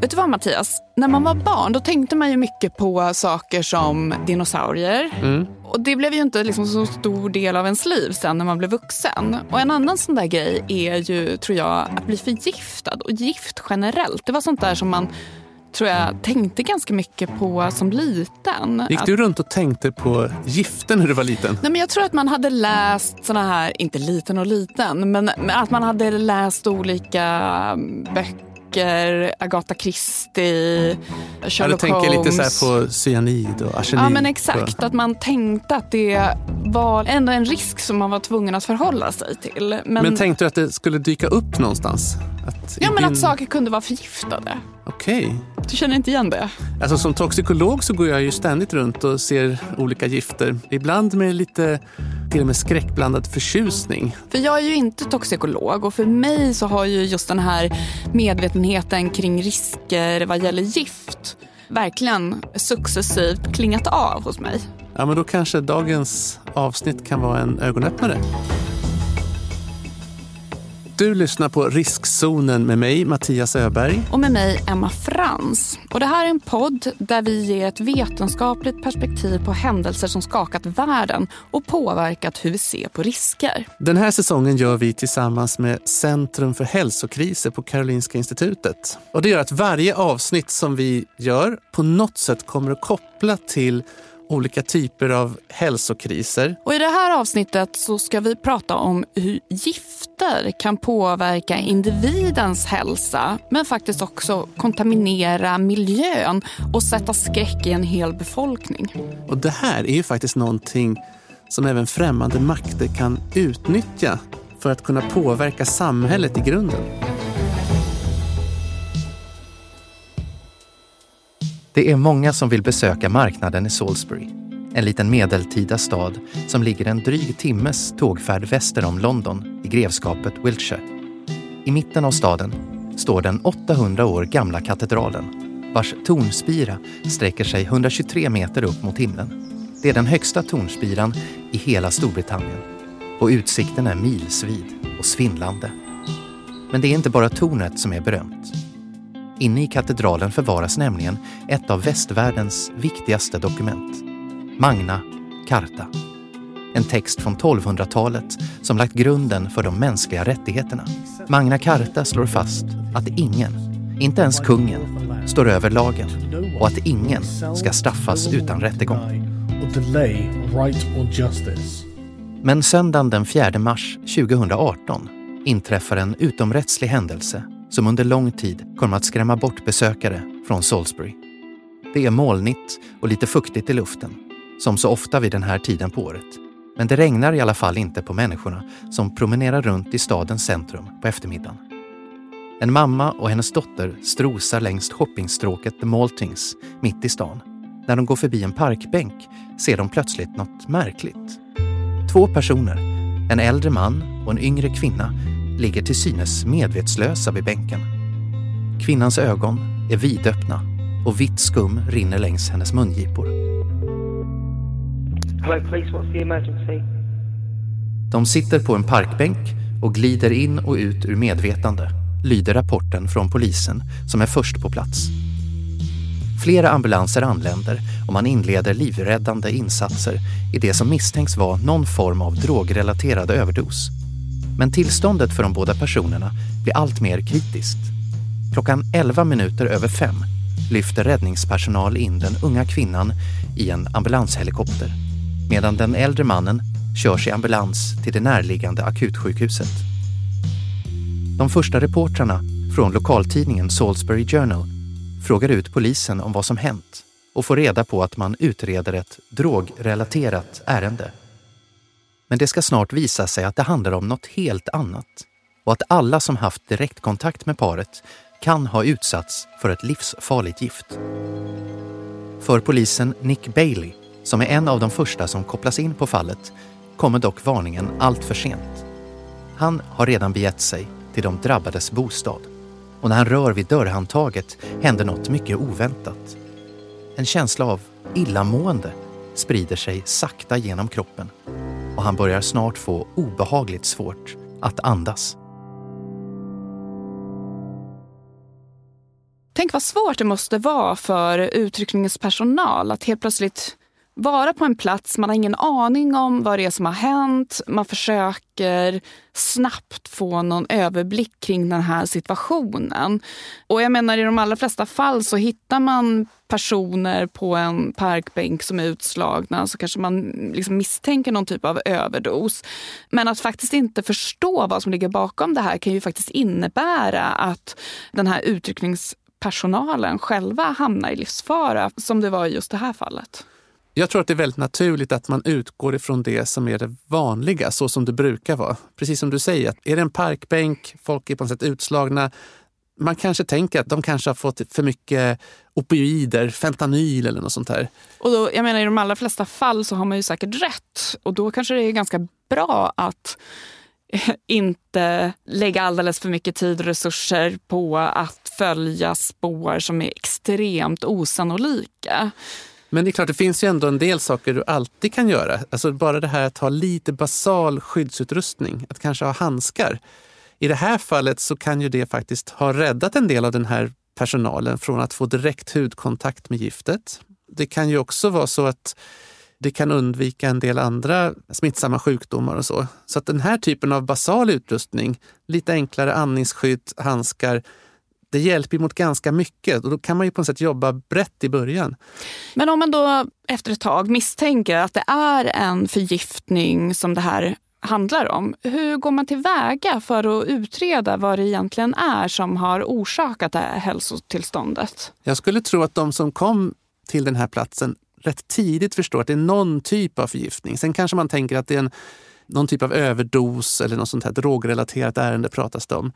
Vet du vad Mattias? När man var barn då tänkte man ju mycket på saker som dinosaurier. Mm. Och det blev ju inte liksom så stor del av ens liv sen när man blev vuxen. Och en annan sån där grej är ju, tror jag, att bli förgiftad. Och gift generellt. Det var sånt där som man tror jag tänkte ganska mycket på som liten. Gick du runt och tänkte på gifter när du var liten? Nej, men jag tror att man hade läst såna här, inte liten och liten, men att man hade läst olika mm, böcker Agatha Christie, Sherlock ja, du tänker Holmes. lite så på cyanid och arsenik. Ja men exakt, att man tänkte att det var ändå en risk som man var tvungen att förhålla sig till. Men, Men tänkte du att det skulle dyka upp någonstans? Att ja, men din- att saker kunde vara förgiftade. Okej. Du känner inte igen det? Alltså som toxikolog så går jag ju ständigt runt och ser olika gifter. Ibland med lite till och med skräckblandad förtjusning. För jag är ju inte toxikolog och för mig så har ju just den här medvetenheten kring risker vad gäller gift verkligen successivt klingat av hos mig. Ja, men då kanske dagens avsnitt kan vara en ögonöppnare. Du lyssnar på Riskzonen med mig, Mattias Öberg. Och med mig Emma Frans. Och det här är en podd där vi ger ett vetenskapligt perspektiv på händelser som skakat världen och påverkat hur vi ser på risker. Den här säsongen gör vi tillsammans med Centrum för hälsokriser på Karolinska institutet. Och det gör att varje avsnitt som vi gör på något sätt kommer att koppla till olika typer av hälsokriser. Och I det här avsnittet så ska vi prata om hur gifter kan påverka individens hälsa men faktiskt också kontaminera miljön och sätta skräck i en hel befolkning. Och det här är ju faktiskt någonting som även främmande makter kan utnyttja för att kunna påverka samhället i grunden. Det är många som vill besöka marknaden i Salisbury. En liten medeltida stad som ligger en dryg timmes tågfärd väster om London i grevskapet Wiltshire. I mitten av staden står den 800 år gamla katedralen vars tornspira sträcker sig 123 meter upp mot himlen. Det är den högsta tornspiran i hela Storbritannien och utsikten är milsvid och svindlande. Men det är inte bara tornet som är berömt. Inne i katedralen förvaras nämligen ett av västvärldens viktigaste dokument. Magna Carta. En text från 1200-talet som lagt grunden för de mänskliga rättigheterna. Magna Carta slår fast att ingen, inte ens kungen, står över lagen och att ingen ska straffas utan rättegång. Men söndagen den 4 mars 2018 inträffar en utomrättslig händelse som under lång tid kommer att skrämma bort besökare från Salisbury. Det är molnigt och lite fuktigt i luften, som så ofta vid den här tiden på året. Men det regnar i alla fall inte på människorna som promenerar runt i stadens centrum på eftermiddagen. En mamma och hennes dotter strosar längs shoppingstråket The Maltings mitt i stan. När de går förbi en parkbänk ser de plötsligt något märkligt. Två personer, en äldre man och en yngre kvinna, ligger till synes medvetslösa vid bänken. Kvinnans ögon är vidöppna och vitt skum rinner längs hennes mungipor. Hello, police. What's the emergency? De sitter på en parkbänk och glider in och ut ur medvetande, lyder rapporten från polisen som är först på plats. Flera ambulanser anländer och man inleder livräddande insatser i det som misstänks vara någon form av drogrelaterad överdos. Men tillståndet för de båda personerna blir allt mer kritiskt. Klockan 11 minuter över fem lyfter räddningspersonal in den unga kvinnan i en ambulanshelikopter medan den äldre mannen körs i ambulans till det närliggande akutsjukhuset. De första reportrarna från lokaltidningen Salisbury Journal frågar ut polisen om vad som hänt och får reda på att man utreder ett drogrelaterat ärende. Men det ska snart visa sig att det handlar om något helt annat och att alla som haft direktkontakt med paret kan ha utsatts för ett livsfarligt gift. För polisen Nick Bailey, som är en av de första som kopplas in på fallet, kommer dock varningen allt för sent. Han har redan begett sig till de drabbades bostad och när han rör vid dörrhandtaget händer något mycket oväntat. En känsla av illamående sprider sig sakta genom kroppen och han börjar snart få obehagligt svårt att andas. Tänk vad svårt det måste vara för utryckningens personal att helt plötsligt vara på en plats, man har ingen aning om vad det är som har hänt. Man försöker snabbt få någon överblick kring den här situationen. Och jag menar i de allra flesta fall så hittar man personer på en parkbänk som är utslagna så kanske man liksom misstänker någon typ av överdos. Men att faktiskt inte förstå vad som ligger bakom det här kan ju faktiskt innebära att den här utryckningspersonalen själva hamnar i livsfara som det var i just det här fallet. Jag tror att det är väldigt naturligt att man utgår ifrån det som är det vanliga, så som det brukar vara. Precis som du säger, är det en parkbänk, folk är på något sätt utslagna, man kanske tänker att de kanske har fått för mycket opioider, fentanyl eller något sånt här. Och då, jag menar, I de allra flesta fall så har man ju säkert rätt och då kanske det är ganska bra att inte lägga alldeles för mycket tid och resurser på att följa spår som är extremt osannolika. Men det är klart, det finns ju ändå en del saker du alltid kan göra. Alltså bara det här att ha lite basal skyddsutrustning, att kanske ha handskar. I det här fallet så kan ju det faktiskt ha räddat en del av den här personalen från att få direkt hudkontakt med giftet. Det kan ju också vara så att det kan undvika en del andra smittsamma sjukdomar och så. Så att den här typen av basal utrustning, lite enklare andningsskydd, handskar, det hjälper mot ganska mycket och då kan man ju på något sätt jobba brett i början. Men om man då efter ett tag misstänker att det är en förgiftning som det här handlar om. Hur går man tillväga för att utreda vad det egentligen är som har orsakat det här hälsotillståndet? Jag skulle tro att de som kom till den här platsen rätt tidigt förstår att det är någon typ av förgiftning. Sen kanske man tänker att det är en, någon typ av överdos eller något sånt här drogrelaterat ärende pratas det om.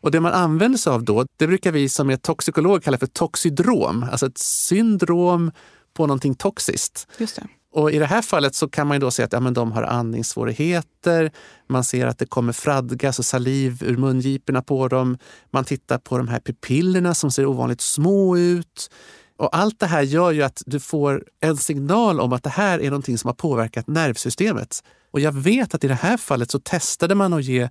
Och det man använder sig av då, det brukar vi som är toxikologer kalla för toxidrom, alltså ett syndrom på någonting toxiskt. Just det. Och I det här fallet så kan man då se att ja, men de har andningssvårigheter. Man ser att det kommer fradgas och saliv ur mungiporna på dem. Man tittar på de här pupillerna som ser ovanligt små ut. Och allt det här gör ju att du får en signal om att det här är någonting som har påverkat nervsystemet. Och jag vet att i det här fallet så testade man att ge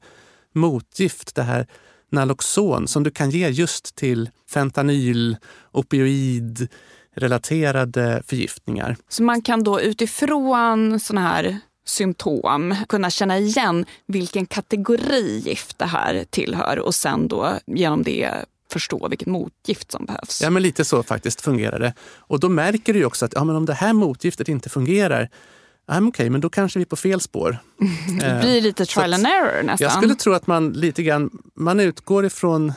motgift, det här Naloxon, som du kan ge just till fentanyl, opioid, relaterade förgiftningar. Så man kan då utifrån såna här symptom kunna känna igen vilken kategori gift det här tillhör och sen då genom det förstå vilket motgift som behövs. Ja, men lite så faktiskt fungerar det. Och då märker du också att ja, men om det här motgiftet inte fungerar, okej, okay, men då kanske vi är på fel spår. det blir lite trial and error nästan. Jag skulle tro att man lite grann, man utgår ifrån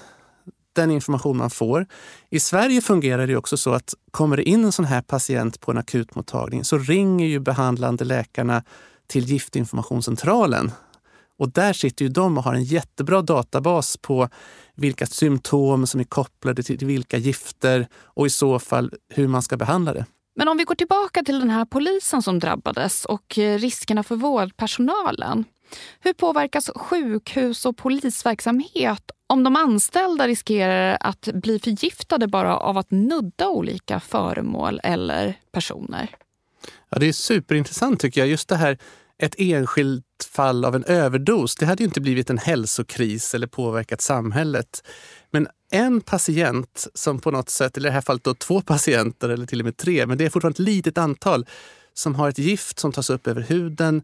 den information man får. I Sverige fungerar det också så att kommer det in en sån här patient på en akutmottagning så ringer ju behandlande läkarna till Giftinformationscentralen. Och där sitter ju de och har en jättebra databas på vilka symptom som är kopplade till vilka gifter och i så fall hur man ska behandla det. Men om vi går tillbaka till den här polisen som drabbades och eh, riskerna för vårdpersonalen. Hur påverkas sjukhus och polisverksamhet om de anställda riskerar att bli förgiftade bara av att nudda olika föremål eller personer? Ja, det är superintressant tycker jag. Just det här, ett enskilt fall av en överdos, det hade ju inte blivit en hälsokris eller påverkat samhället. Men en patient som på något sätt, eller i det här fallet då två patienter eller till och med tre, men det är fortfarande ett litet antal som har ett gift som tas upp över huden.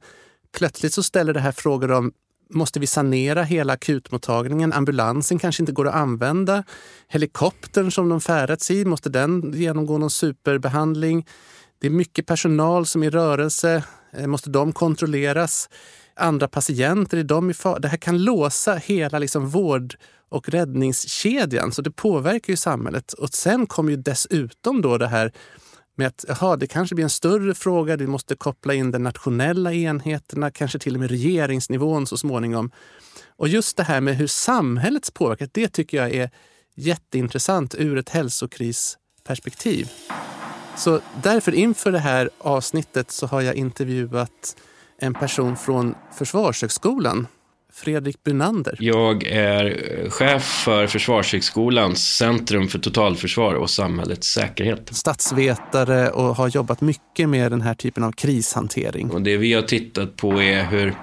Plötsligt så ställer det här frågor om Måste vi sanera hela akutmottagningen? Ambulansen kanske inte går att använda. Helikoptern som de färdats i, måste den genomgå någon superbehandling? Det är mycket personal som är i rörelse. Eh, måste de kontrolleras? Andra patienter, är de i fara? Det här kan låsa hela liksom vård och räddningskedjan, så det påverkar ju samhället. Och sen kommer ju dessutom då det här med att aha, det kanske blir en större fråga. Vi måste koppla in de nationella enheterna, kanske till och med regeringsnivån så småningom. Och just det här med hur samhällets påverkat, det tycker jag är jätteintressant ur ett hälsokrisperspektiv. Så därför inför det här avsnittet så har jag intervjuat en person från Försvarshögskolan Fredrik Bunander. Jag är chef för Försvarshögskolans Centrum för totalförsvar och samhällets säkerhet. Statsvetare och har jobbat mycket med den här typen av krishantering. Och det vi har tittat på är hur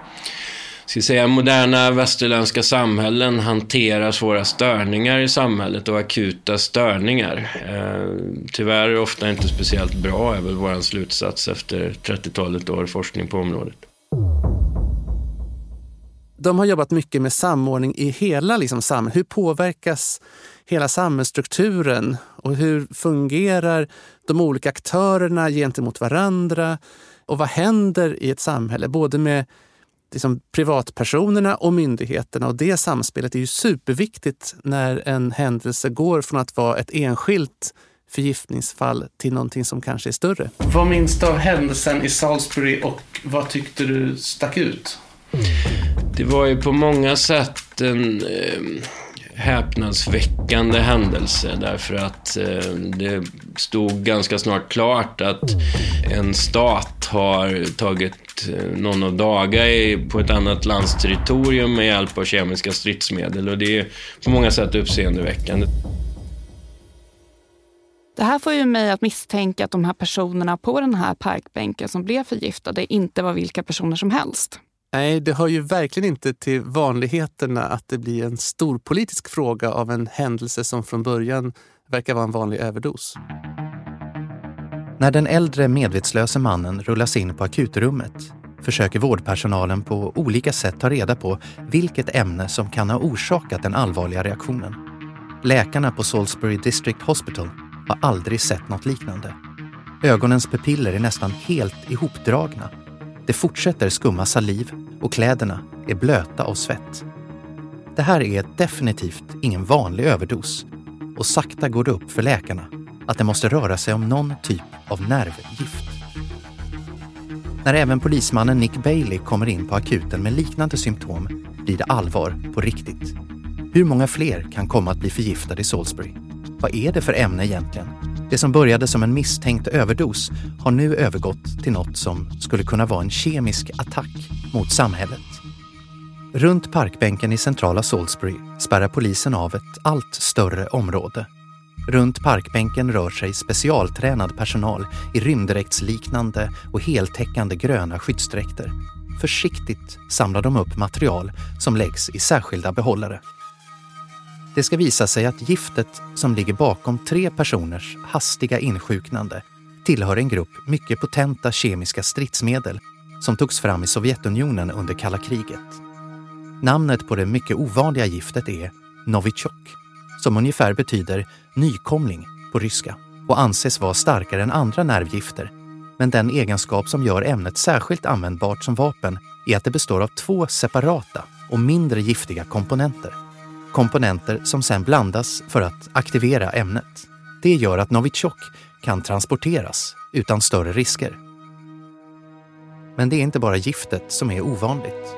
ska säga, moderna västerländska samhällen hanterar svåra störningar i samhället och akuta störningar. Eh, tyvärr ofta inte speciellt bra är väl vår slutsats efter 30-talet år forskning på området. De har jobbat mycket med samordning i hela liksom, samhället. Hur påverkas hela samhällsstrukturen och hur fungerar de olika aktörerna gentemot varandra? Och vad händer i ett samhälle? Både med liksom, privatpersonerna och myndigheterna. Och det samspelet är ju superviktigt när en händelse går från att vara ett enskilt förgiftningsfall till någonting som kanske är större. Vad minns du av händelsen i Salisbury och vad tyckte du stack ut? Det var ju på många sätt en eh, häpnadsväckande händelse därför att eh, det stod ganska snart klart att en stat har tagit någon av daga i, på ett annat lands territorium med hjälp av kemiska stridsmedel och det är på många sätt uppseendeväckande. Det här får ju mig att misstänka att de här personerna på den här parkbänken som blev förgiftade inte var vilka personer som helst. Nej, det hör ju verkligen inte till vanligheterna att det blir en stor politisk fråga av en händelse som från början verkar vara en vanlig överdos. När den äldre medvetslöse mannen rullas in på akutrummet försöker vårdpersonalen på olika sätt ta reda på vilket ämne som kan ha orsakat den allvarliga reaktionen. Läkarna på Salisbury District Hospital har aldrig sett något liknande. Ögonens pupiller är nästan helt ihopdragna. Det fortsätter skumma saliv och kläderna är blöta av svett. Det här är definitivt ingen vanlig överdos och sakta går det upp för läkarna att det måste röra sig om någon typ av nervgift. När även polismannen Nick Bailey kommer in på akuten med liknande symptom blir det allvar på riktigt. Hur många fler kan komma att bli förgiftade i Salisbury? Vad är det för ämne egentligen? Det som började som en misstänkt överdos har nu övergått till något som skulle kunna vara en kemisk attack mot samhället. Runt parkbänken i centrala Salisbury spärrar polisen av ett allt större område. Runt parkbänken rör sig specialtränad personal i rymddräktsliknande och heltäckande gröna skyddsdräkter. Försiktigt samlar de upp material som läggs i särskilda behållare. Det ska visa sig att giftet som ligger bakom tre personers hastiga insjuknande tillhör en grupp mycket potenta kemiska stridsmedel som togs fram i Sovjetunionen under kalla kriget. Namnet på det mycket ovanliga giftet är Novichok, som ungefär betyder nykomling på ryska och anses vara starkare än andra nervgifter. Men den egenskap som gör ämnet särskilt användbart som vapen är att det består av två separata och mindre giftiga komponenter. Komponenter som sedan blandas för att aktivera ämnet. Det gör att Novichok kan transporteras utan större risker. Men det är inte bara giftet som är ovanligt.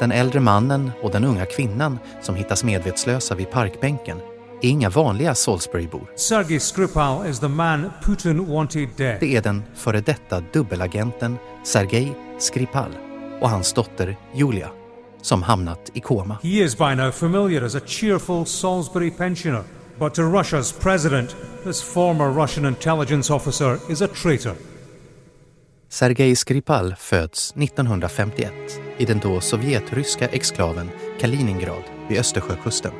Den äldre mannen och den unga kvinnan som hittas medvetslösa vid parkbänken är inga vanliga Salisburybor. Sergej Skripal is the man Putin wanted dead. Det är den före detta dubbelagenten Sergej Skripal och hans dotter Julia som hamnat i koma. He is by now familiar as a cheerful Salisbury pensioner. But to Russia's president, this former Russian intelligence officer is a traitor. Sergej Skripal föds 1951 i den då sovjetryska exklaven Kaliningrad vid Östersjökusten.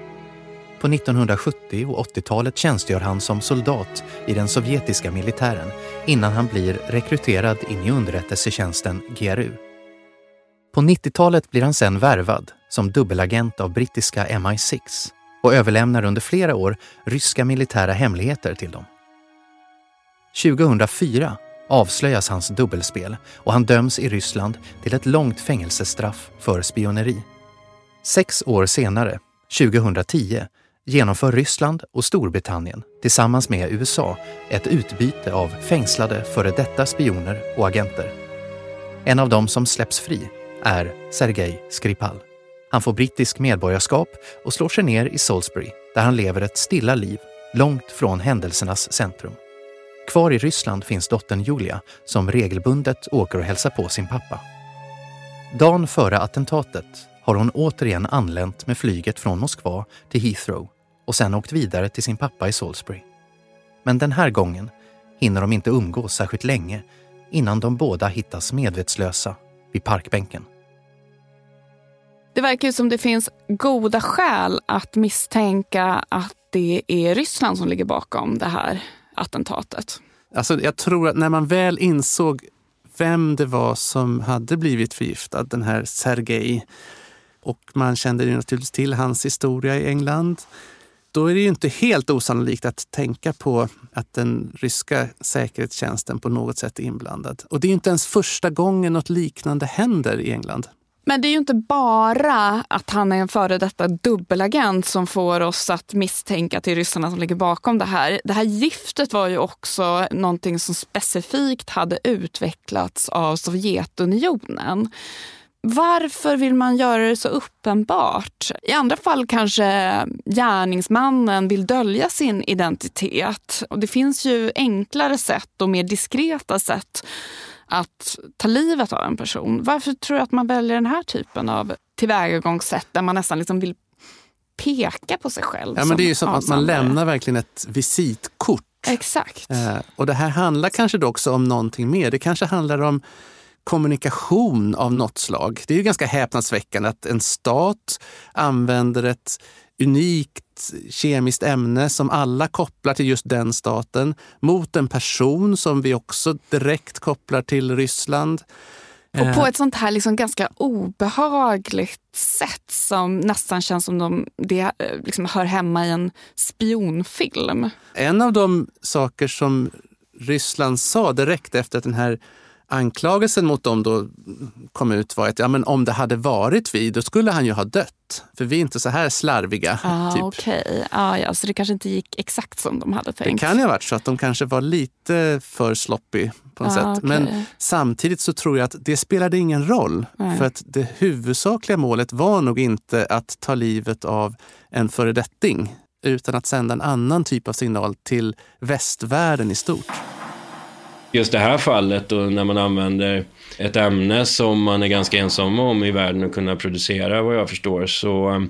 På 1970 och 80-talet tjänstgör han som soldat i den sovjetiska militären innan han blir rekryterad in i underrättelsetjänsten GRU. På 90-talet blir han sen värvad som dubbelagent av brittiska MI6 och överlämnar under flera år ryska militära hemligheter till dem. 2004 avslöjas hans dubbelspel och han döms i Ryssland till ett långt fängelsestraff för spioneri. Sex år senare, 2010, genomför Ryssland och Storbritannien tillsammans med USA ett utbyte av fängslade före detta spioner och agenter. En av dem som släpps fri är Sergej Skripal. Han får brittisk medborgarskap och slår sig ner i Salisbury där han lever ett stilla liv långt från händelsernas centrum. Kvar i Ryssland finns dottern Julia som regelbundet åker och hälsar på sin pappa. Dagen före attentatet har hon återigen anlänt med flyget från Moskva till Heathrow och sen åkt vidare till sin pappa i Salisbury. Men den här gången hinner de inte umgås särskilt länge innan de båda hittas medvetslösa vid parkbänken. Det verkar ju som det finns goda skäl att misstänka att det är Ryssland som ligger bakom det här attentatet. Alltså, jag tror att när man väl insåg vem det var som hade blivit förgiftad, den här Sergej, och man kände ju naturligtvis till hans historia i England, då är det ju inte helt osannolikt att tänka på att den ryska säkerhetstjänsten på något sätt är inblandad. Och det är inte ens första gången något liknande händer i England. Men det är ju inte bara att han är en före detta dubbelagent som får oss att misstänka att det är ryssarna som ligger bakom det här. Det här giftet var ju också någonting som specifikt hade utvecklats av Sovjetunionen. Varför vill man göra det så uppenbart? I andra fall kanske gärningsmannen vill dölja sin identitet. Och det finns ju enklare sätt och mer diskreta sätt att ta livet av en person. Varför tror du att man väljer den här typen av tillvägagångssätt där man nästan liksom vill peka på sig själv? Ja, men det är ju som att man lämnar verkligen ett visitkort. Exakt. Eh, och det här handlar kanske också om någonting mer. Det kanske handlar om kommunikation av något slag. Det är ju ganska häpnadsväckande att en stat använder ett unikt kemiskt ämne som alla kopplar till just den staten mot en person som vi också direkt kopplar till Ryssland. Och på ett sånt här liksom ganska obehagligt sätt som nästan känns som de, det eh, liksom hör hemma i en spionfilm. En av de saker som Ryssland sa direkt efter att den här anklagelsen mot dem då kom ut var att ja, men om det hade varit vi, då skulle han ju ha dött. För vi är inte så här slarviga. Ah, typ. Okej, okay. ah, ja, så det kanske inte gick exakt som de hade tänkt. Det kan ju ha varit så att de kanske var lite för sloppy på något ah, sätt. Okay. Men samtidigt så tror jag att det spelade ingen roll. Nej. För att det huvudsakliga målet var nog inte att ta livet av en föredetting utan att sända en annan typ av signal till västvärlden i stort just det här fallet och när man använder ett ämne som man är ganska ensam om i världen att kunna producera vad jag förstår så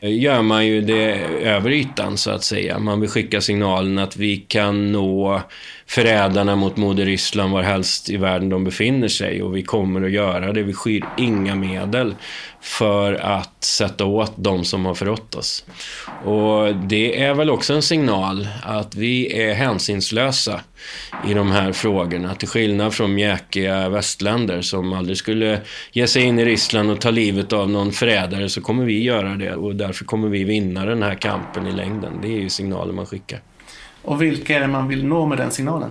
eh, gör man ju det över ytan så att säga. Man vill skicka signalen att vi kan nå förrädarna mot moder Ryssland varhelst i världen de befinner sig och vi kommer att göra det. Vi skyr inga medel för att sätta åt de som har förrått oss. Och det är väl också en signal att vi är hänsynslösa i de här frågorna. Till skillnad från mjäkiga västländer som aldrig skulle ge sig in i Ryssland och ta livet av någon förrädare så kommer vi göra det och därför kommer vi vinna den här kampen i längden. Det är ju signalen man skickar. Och vilka är det man vill nå med den signalen?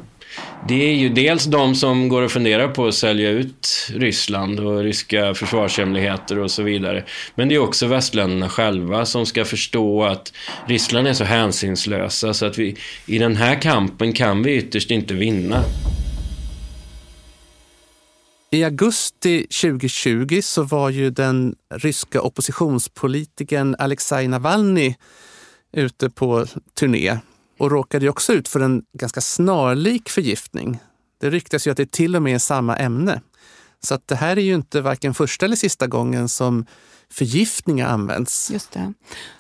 Det är ju dels de som går och funderar på att sälja ut Ryssland och ryska försvarshemligheter och så vidare. Men det är också västländerna själva som ska förstå att Ryssland är så hänsynslösa så att vi i den här kampen kan vi ytterst inte vinna. I augusti 2020 så var ju den ryska oppositionspolitikern Alexej Navalny ute på turné och råkade också ut för en ganska snarlik förgiftning. Det ryktas ju att det till och med är samma ämne. Så att det här är ju inte varken första eller sista gången som förgiftningar används. Just det.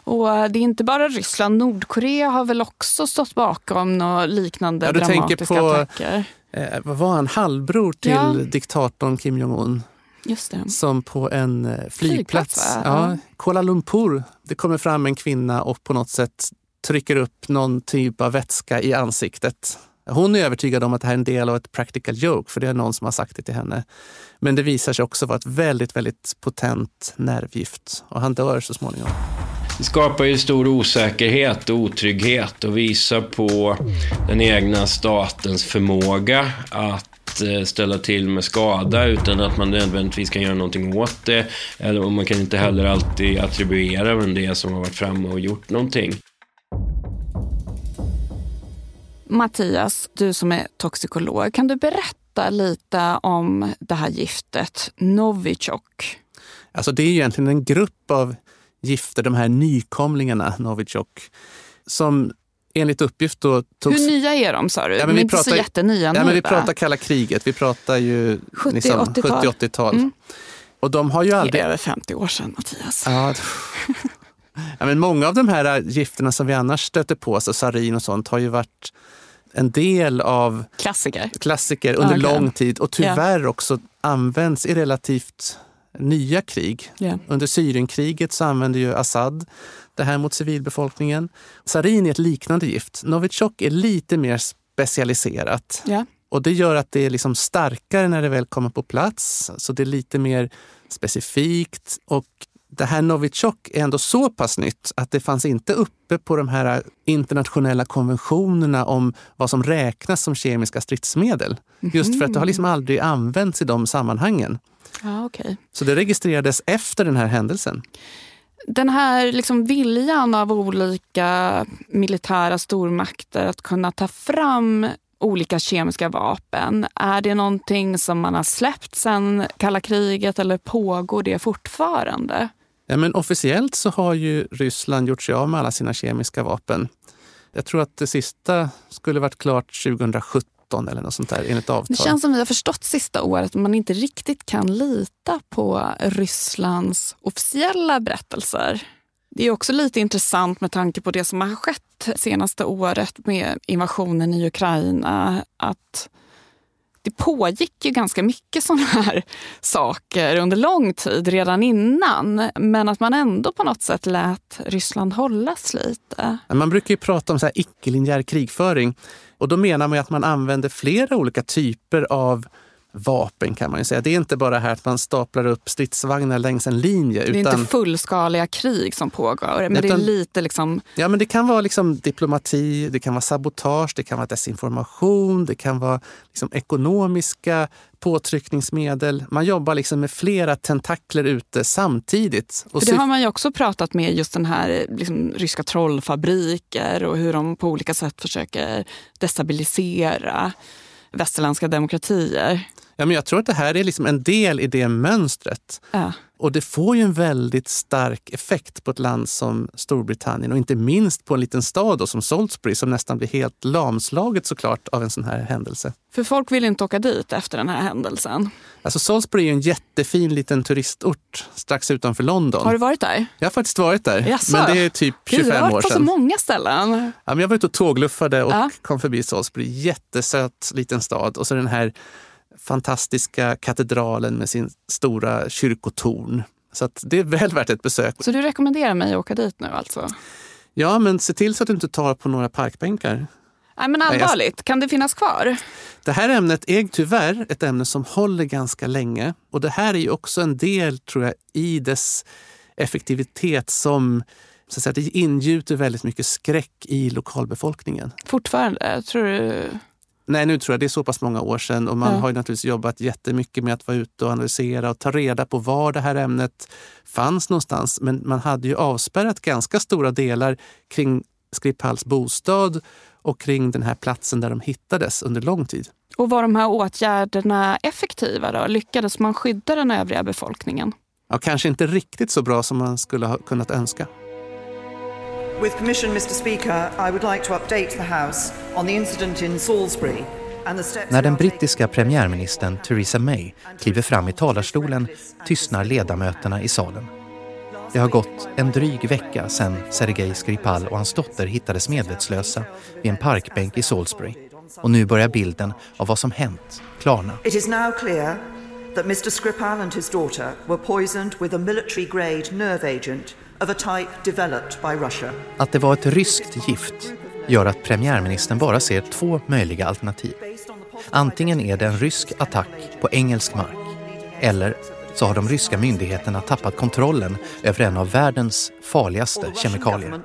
Och eh, det är inte bara Ryssland. Nordkorea har väl också stått bakom något liknande ja, du dramatiska tänker på, attacker? Eh, vad var han? Halvbror till ja. diktatorn Kim Jong-Un. Just det. Som på en eh, flygplats, flygplats ja, Kuala Lumpur. Det kommer fram en kvinna och på något sätt trycker upp någon typ av vätska i ansiktet. Hon är övertygad om att det här är en del av ett practical joke, för det är någon som har sagt det till henne. Men det visar sig också vara ett väldigt, väldigt potent nervgift och han dör så småningom. Det skapar ju stor osäkerhet och otrygghet och visar på den egna statens förmåga att eh, ställa till med skada utan att man nödvändigtvis kan göra någonting åt det. Eller, och man kan inte heller alltid attribuera vem det är som har varit framme och gjort någonting. Mattias, du som är toxikolog, kan du berätta lite om det här giftet Novichok? Alltså det är egentligen en grupp av gifter, de här nykomlingarna Novichok, som enligt uppgift då togs... Hur nya är de sa du? Ja, men de är inte pratar, så jättenya ja, men Vi pratar kalla kriget, vi pratar ju 70-80-tal. Liksom 70 mm. Och de har ju aldrig... Det är över 50 år sedan Mattias. Ja, ja, men många av de här gifterna som vi annars stöter på, så sarin och sånt, har ju varit en del av klassiker, klassiker under okay. lång tid och tyvärr yeah. också används i relativt nya krig. Yeah. Under Syrienkriget så använde ju Assad det här mot civilbefolkningen. Sarin är ett liknande gift. Novichok är lite mer specialiserat. Yeah. Och det gör att det är liksom starkare när det väl kommer på plats. Så det är lite mer specifikt. Och det här Novichok är ändå så pass nytt att det fanns inte uppe på de här internationella konventionerna om vad som räknas som kemiska stridsmedel. Just för att det har liksom aldrig använts i de sammanhangen. Ja, okay. Så det registrerades efter den här händelsen. Den här liksom viljan av olika militära stormakter att kunna ta fram olika kemiska vapen. Är det någonting som man har släppt sen kalla kriget eller pågår det fortfarande? Ja, men officiellt så har ju Ryssland gjort sig av med alla sina kemiska vapen. Jag tror att det sista skulle varit klart 2017 eller något sånt där enligt avtal. Det känns som vi har förstått sista året att man inte riktigt kan lita på Rysslands officiella berättelser. Det är också lite intressant med tanke på det som har skett senaste året med invasionen i Ukraina. Att det pågick ju ganska mycket sådana här saker under lång tid redan innan. Men att man ändå på något sätt lät Ryssland hållas lite. Man brukar ju prata om så här icke-linjär krigföring. Och då menar man att man använder flera olika typer av vapen kan man ju säga. Det är inte bara här att man staplar upp stridsvagnar längs en linje. Det är utan, inte fullskaliga krig som pågår, men det är lite liksom... Ja, men det kan vara liksom diplomati, det kan vara sabotage, det kan vara desinformation, det kan vara liksom ekonomiska påtryckningsmedel. Man jobbar liksom med flera tentakler ute samtidigt. Och För det har man ju också pratat med, just den här liksom, ryska trollfabriker och hur de på olika sätt försöker destabilisera västerländska demokratier. Ja, men jag tror att det här är liksom en del i det mönstret. Ja. Och det får ju en väldigt stark effekt på ett land som Storbritannien och inte minst på en liten stad då, som Salisbury som nästan blir helt lamslaget såklart av en sån här händelse. För folk vill inte åka dit efter den här händelsen. Alltså Salisbury är en jättefin liten turistort strax utanför London. Har du varit där? Jag har faktiskt varit där. Jaså? Men det är typ 25 Gud, jag har år varit på sedan. så många ställen. Ja, men jag var ute och tågluffade och Ja. kom förbi Salisbury. Jättesöt liten stad. Och så den här fantastiska katedralen med sin stora kyrkotorn. Så det är väl värt ett besök. Så du rekommenderar mig att åka dit nu alltså? Ja, men se till så att du inte tar på några parkbänkar. Nej men allvarligt, kan det finnas kvar? Det här ämnet är tyvärr ett ämne som håller ganska länge. Och det här är ju också en del, tror jag, i dess effektivitet som så att säga, det ingjuter väldigt mycket skräck i lokalbefolkningen. Fortfarande? Tror du? Nej, nu tror jag det är så pass många år sedan och man Ja. har ju naturligtvis jobbat jättemycket med att vara ute och analysera och ta reda på var det här ämnet fanns någonstans. Men man hade ju avspärrat ganska stora delar kring Skripals bostad och kring den här platsen där de hittades under lång tid. Och var de här åtgärderna effektiva då? Lyckades man skydda den övriga befolkningen? Ja, kanske inte riktigt så bra som man skulle ha kunnat önska. With permission, Mr. Speaker, I would like to update the House on the incident in Salisbury När den brittiska premiärministern Theresa May kliver fram i talarstolen tystnar ledamöterna i salen. Det har gått en dryg vecka sedan Sergej Skripal och hans dotter hittades medvetslösa vid en parkbänk i Salisbury. Och nu börjar bilden av vad som hänt klarna. It is now clear that Mr. Skripal and his daughter were poisoned with a military grade nerve agent Att det var ett ryskt gift gör att premiärministern bara ser två möjliga alternativ. Antingen är det en rysk attack på engelsk mark eller så har de ryska myndigheterna tappat kontrollen över en av världens farligaste kemikalier.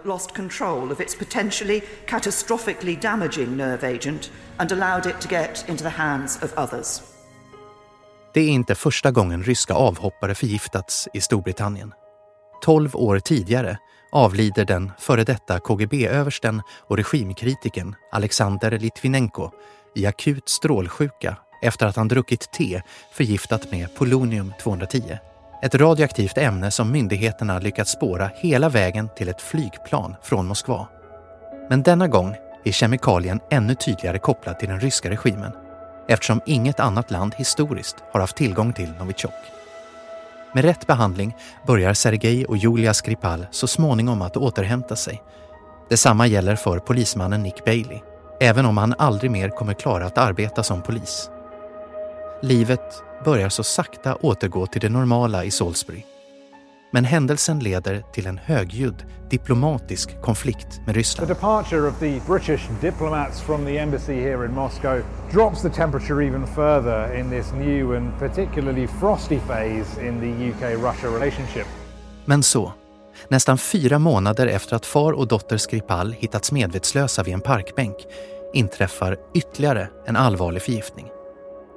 Det är inte första gången ryska avhoppare förgiftats i Storbritannien. Tolv år tidigare avlider den före detta KGB-översten och regimkritikern Alexander Litvinenko i akut strålsjuka efter att han druckit te förgiftat med polonium-210. Ett radioaktivt ämne som myndigheterna lyckats spåra hela vägen till ett flygplan från Moskva. Men denna gång är kemikalien ännu tydligare kopplad till den ryska regimen eftersom inget annat land historiskt har haft tillgång till Novichok. Med rätt behandling börjar Sergej och Julia Skripal så småningom att återhämta sig. Detsamma gäller för polismannen Nick Bailey, även om han aldrig mer kommer klara att arbeta som polis. Livet börjar så sakta återgå till det normala i Salisbury. Men händelsen leder till en högljudd diplomatisk konflikt med The Ryssland. departure of the British diplomats from the embassy here in Moscow drops the temperature even further in this new and particularly frosty phase in the UK-Russia relationship. Men så, nästan fyra månader efter att far och dotter Skripal hittats medvetslösa vid en parkbänk inträffar ytterligare en allvarlig förgiftning.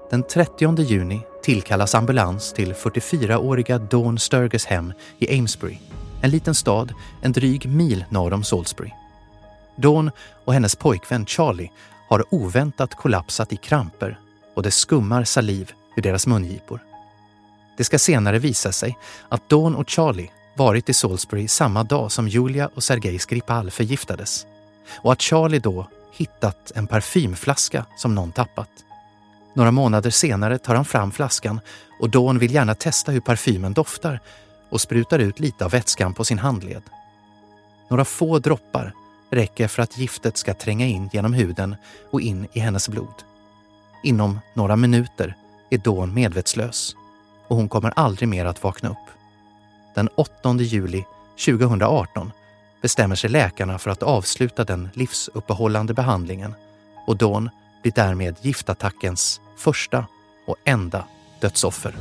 Den 30 juni tillkallas ambulans till 44-åriga Dawn Sturges hem i Amesbury, en liten stad en dryg mil norr om Salisbury. Dawn och hennes pojkvän Charlie har oväntat kollapsat i kramper och det skummar saliv ur deras mungipor. Det ska senare visa sig att Dawn och Charlie varit i Salisbury samma dag som Julia och Sergej Skripal förgiftades och att Charlie då hittat en parfymflaska som någon tappat. Några månader senare tar han fram flaskan och Dawn vill gärna testa hur parfymen doftar och sprutar ut lite av vätskan på sin handled. Några få droppar räcker för att giftet ska tränga in genom huden och in i hennes blod. Inom några minuter är Dawn medvetslös och hon kommer aldrig mer att vakna upp. Den 8 juli 2018 bestämmer sig läkarna för att avsluta den livsuppehållande behandlingen och Dawn blir därmed giftattackens första och enda dödsoffer.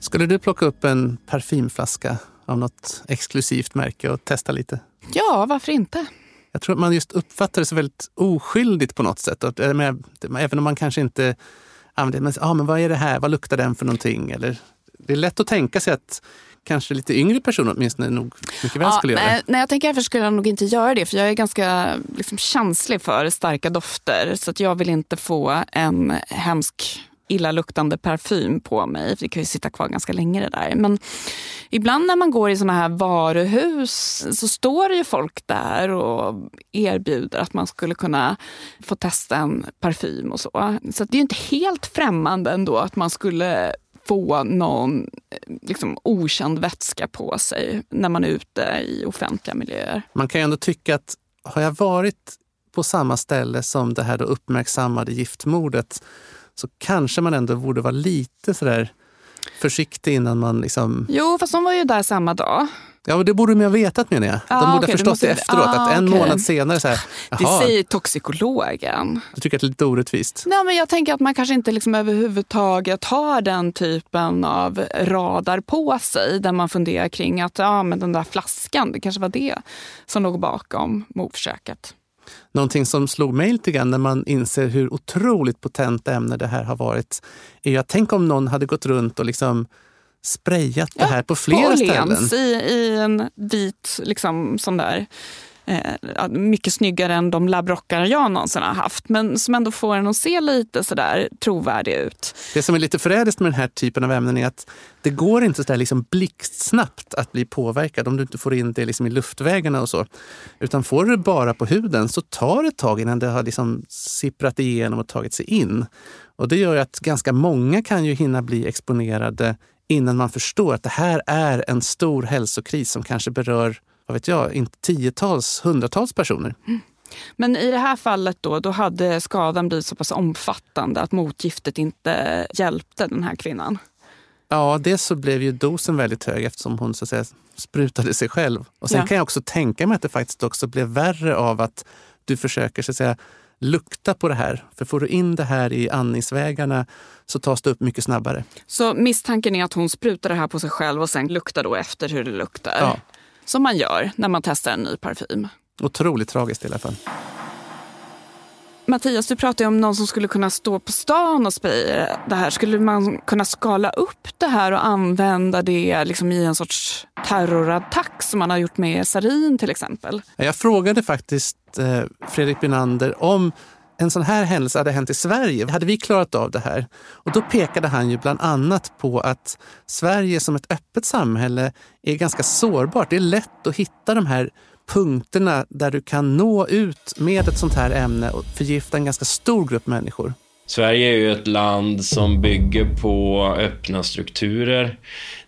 Skulle du plocka upp en parfymflaska av något exklusivt märke och testa lite? Ja, varför inte? Jag tror att man just uppfattar det så väldigt oskyldigt på något sätt. Med, även om man kanske inte använder men, ah, men vad är det här, vad luktar den för någonting? Eller, det är lätt att tänka sig att kanske lite yngre personer åtminstone nog mycket väl skulle göra nej, det. nej, jag tänker därför skulle jag nog inte göra det. För jag är ganska liksom, känslig för starka dofter. Så att jag vill inte få en hemsk illaluktande parfym på mig. För det kan ju sitta kvar ganska länge det där. Men ibland när man går i såna här varuhus så står det ju folk där och erbjuder att man skulle kunna få testa en parfym och så. Så det är ju inte helt främmande ändå att man skulle få någon liksom, okänd vätska på sig när man är ute i offentliga miljöer. Man kan ju ändå tycka att har jag varit på samma ställe som det här då uppmärksammade giftmordet så kanske man ändå borde vara lite sådär försiktig innan man liksom... Jo, fast de var ju där samma dag. Ja, det borde de ha vetat menar jag. De Ah, borde okej, ha förstått måste- det efteråt. ah, att en okej. månad senare så här, Det säger toxikologen. du tycker att det är lite orättvist. Nej, men jag tänker att man kanske inte liksom överhuvudtaget har den typen av radar på sig där man funderar kring att ja, men den där flaskan, det kanske var det som låg bakom mordförsöket. Någonting som slog mig lite grann när man inser hur otroligt potent ämne det här har varit är att tänk om någon hade gått runt och liksom sprayat det här på flera på ställen. I, i en vit, liksom sån där, eh, mycket snyggare än de labbrockar jag någonsin har haft. Men som ändå får en att se lite sådär trovärdig ut. Det som är lite förrädiskt med den här typen av ämnen är att det går inte så där liksom blixtsnabbt att bli påverkad om du inte får in det liksom i luftvägarna och så. Utan får du det bara på huden så tar det ett tag innan det har liksom sipprat igenom och tagit sig in. Och det gör ju att ganska många kan ju hinna bli exponerade innan man förstår att det här är en stor hälsokris som kanske berör, vad vet jag, tiotals, hundratals personer. Men i det här fallet då, då hade skadan blivit så pass omfattande att motgiftet inte hjälpte den här kvinnan. Ja, dels så blev ju dosen väldigt hög eftersom hon så att säga sprutade sig själv. Och sen Ja. kan jag också tänka mig att det faktiskt också blev värre av att du försöker så att säga lukta på det här. För får du in det här i andningsvägarna så tas det upp mycket snabbare. Så misstanken är att hon sprutar det här på sig själv och sen luktar då efter hur det luktar. Ja. Som man gör när man testar en ny parfym. Otroligt tragiskt i alla fall. Mattias, du pratade om någon som skulle kunna stå på stan och spraya det här. Skulle man kunna skala upp det här och använda det liksom i en sorts terrorattack som man har gjort med sarin till exempel? Jag frågade faktiskt eh, Fredrik Binander, om en sån här händelse hade hänt i Sverige. Hade vi klarat av det här? Och då pekade han ju bland annat på att Sverige som ett öppet samhälle är ganska sårbart. Det är lätt att hitta de här punkterna där du kan nå ut med ett sånt här ämne och förgifta en ganska stor grupp människor. Sverige är ju ett land som bygger på öppna strukturer.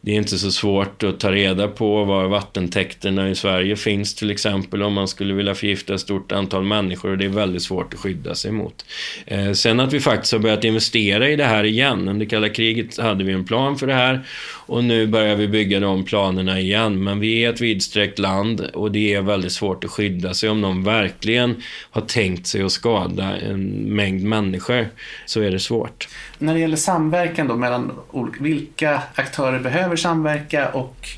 Det är inte så svårt att ta reda på var vattentäkterna i Sverige finns till exempel om man skulle vilja förgifta ett stort antal människor och det är väldigt svårt att skydda sig mot. Eh, sen att vi faktiskt har börjat investera i det här igen. Under kalla kriget hade vi en plan för det här och nu börjar vi bygga de planerna igen. Men vi är ett vidsträckt land och det är väldigt svårt att skydda sig om någon verkligen har tänkt sig att skada en mängd människor så är det svårt. När det gäller samverkan då mellan olika, vilka aktörer behöver samverka och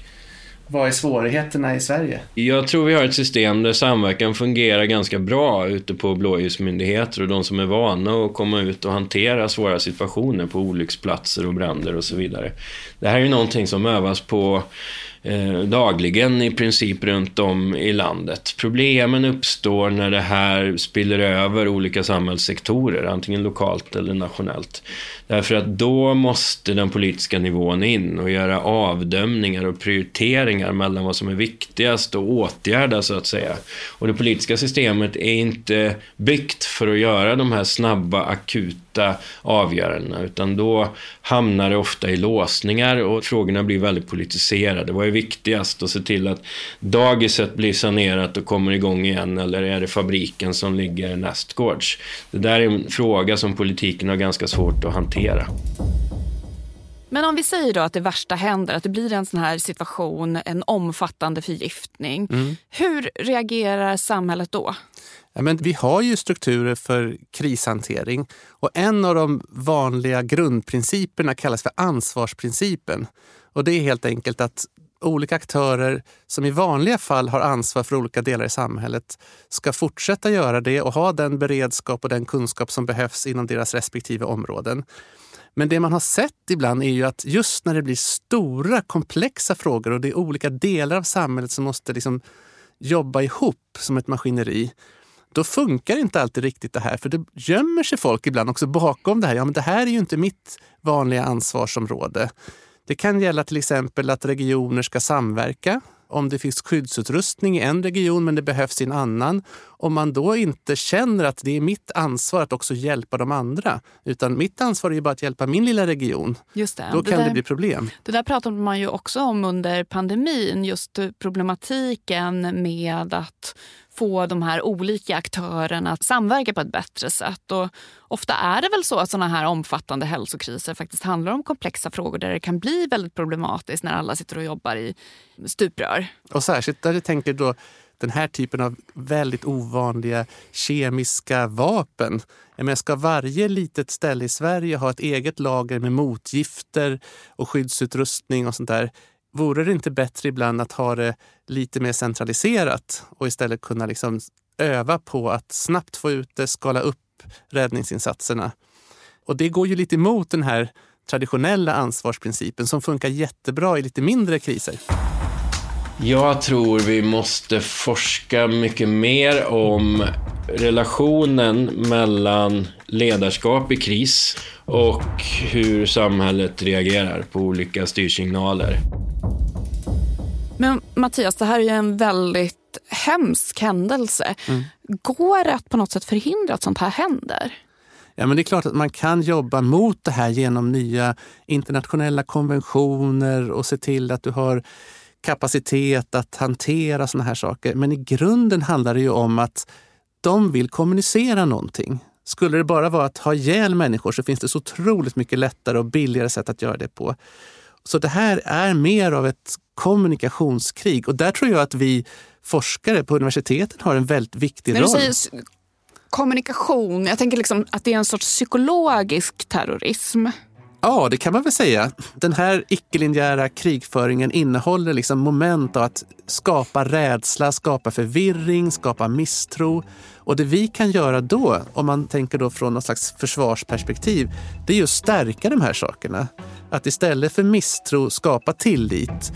vad är svårigheterna i Sverige? Jag tror vi har ett system där samverkan fungerar ganska bra ute på blåljusmyndigheter och de som är vana att komma ut och hantera svåra situationer på olycksplatser och bränder och så vidare. Det här är ju någonting som övas på eh, dagligen i princip runt om i landet. Problemen uppstår när det här spiller över olika samhällssektorer, antingen lokalt eller nationellt. Därför att då måste den politiska nivån in och göra avdömningar och prioriteringar mellan vad som är viktigast och åtgärda så att säga. Och det politiska systemet är inte byggt för att göra de här snabba, akuta avgörandena, utan då hamnar det ofta i låsningar och frågorna blir väldigt politiserade. Vad är viktigast? Att se till att dagiset blir sanerat och kommer igång igen, eller är det fabriken som ligger nästgårds? Det där är en fråga som politiken har ganska svårt att hantera hantera. Men om vi säger då att det värsta händer, att det blir en sån här situation, en omfattande förgiftning. Mm. Hur reagerar samhället då? Ja, men vi har ju strukturer för krishantering och en av de vanliga grundprinciperna kallas för ansvarsprincipen. Och det är helt enkelt att olika aktörer som i vanliga fall har ansvar för olika delar i samhället ska fortsätta göra det och ha den beredskap och den kunskap som behövs inom deras respektive områden. Men det man har sett ibland är ju att just när det blir stora komplexa frågor och det är olika delar av samhället som måste liksom jobba ihop som ett maskineri, då funkar inte alltid riktigt det här. För det gömmer sig folk ibland också bakom det här. Ja, men det här är ju inte mitt vanliga ansvarsområde. Det kan gälla till exempel att regioner ska samverka. Om det finns skyddsutrustning i en region men det behövs i en annan. Om man då inte känner att det är mitt ansvar att också hjälpa de andra. Utan mitt ansvar är ju bara att hjälpa min lilla region. Just det. Då det kan där, det bli problem. Det där pratade man ju också om under pandemin. Just problematiken med att få de här olika aktörerna att samverka på ett bättre sätt. Och ofta är det väl så att såna här omfattande hälsokriser faktiskt handlar om komplexa frågor där det kan bli väldigt problematiskt när alla sitter och jobbar i stuprör. Och särskilt där du tänker då den här typen av väldigt ovanliga kemiska vapen. Men ska varje litet ställe i Sverige ha ett eget lager med motgifter och skyddsutrustning och sånt där? Vore det inte bättre ibland att ha det lite mer centraliserat och istället kunna liksom öva på att snabbt få ut det, skala upp räddningsinsatserna? Och det går ju lite emot den här traditionella ansvarsprincipen som funkar jättebra i lite mindre kriser. Jag tror vi måste forska mycket mer om relationen mellan ledarskap i kris och hur samhället reagerar på olika styrsignaler. Men Mattias, det här är ju en väldigt hemsk händelse. Mm. Går det att på något sätt förhindra att sånt här händer? Ja, men det är klart att man kan jobba mot det här genom nya internationella konventioner och se till att du har kapacitet att hantera såna här saker. Men i grunden handlar det ju om att de vill kommunicera någonting. Skulle det bara vara att ha ihjäl människor så finns det så otroligt mycket lättare och billigare sätt att göra det på. Så det här är mer av ett kommunikationskrig och där tror jag att vi forskare på universiteten har en väldigt viktig roll. Kommunikation, jag tänker liksom att det är en sorts psykologisk terrorism. Ja, det kan man väl säga. Den här icke-linjära krigföringen innehåller liksom moment av att skapa rädsla, skapa förvirring, skapa misstro. Och det vi kan göra då, om man tänker då från något slags försvarsperspektiv, det är ju att stärka de här sakerna. Att istället för misstro skapa tillit.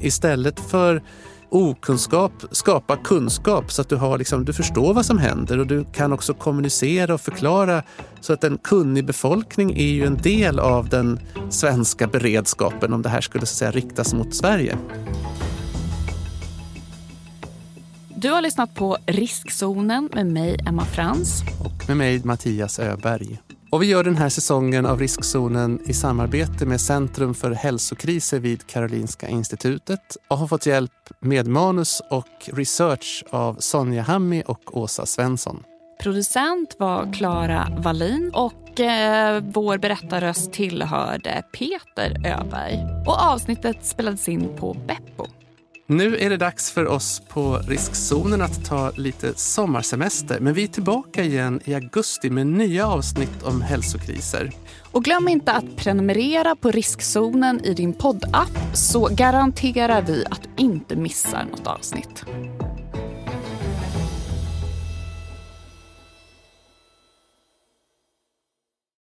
Istället för okunskap skapa kunskap så att du, har liksom, du förstår vad som händer och du kan också kommunicera och förklara så att en kunnig befolkning är ju en del av den svenska beredskapen om det här skulle så säga, riktas mot Sverige. Du har lyssnat på Riskzonen med mig, Emma Frans. Och med mig, Mattias Öberg. Och vi gör den här säsongen av Riskzonen i samarbete med Centrum för hälsokriser vid Karolinska institutet och har fått hjälp med manus och research av Sonja Hammi och Åsa Svensson. Producent var Klara Wallin och eh, vår berättarröst tillhörde Peter Öberg. Och avsnittet spelades in på Beppo. Nu är det dags för oss på riskzonen att ta lite sommarsemester. Men vi är tillbaka igen i augusti med nya avsnitt om hälsokriser. Och glöm inte att prenumerera på riskzonen i din poddapp så garanterar vi att du inte missar något avsnitt.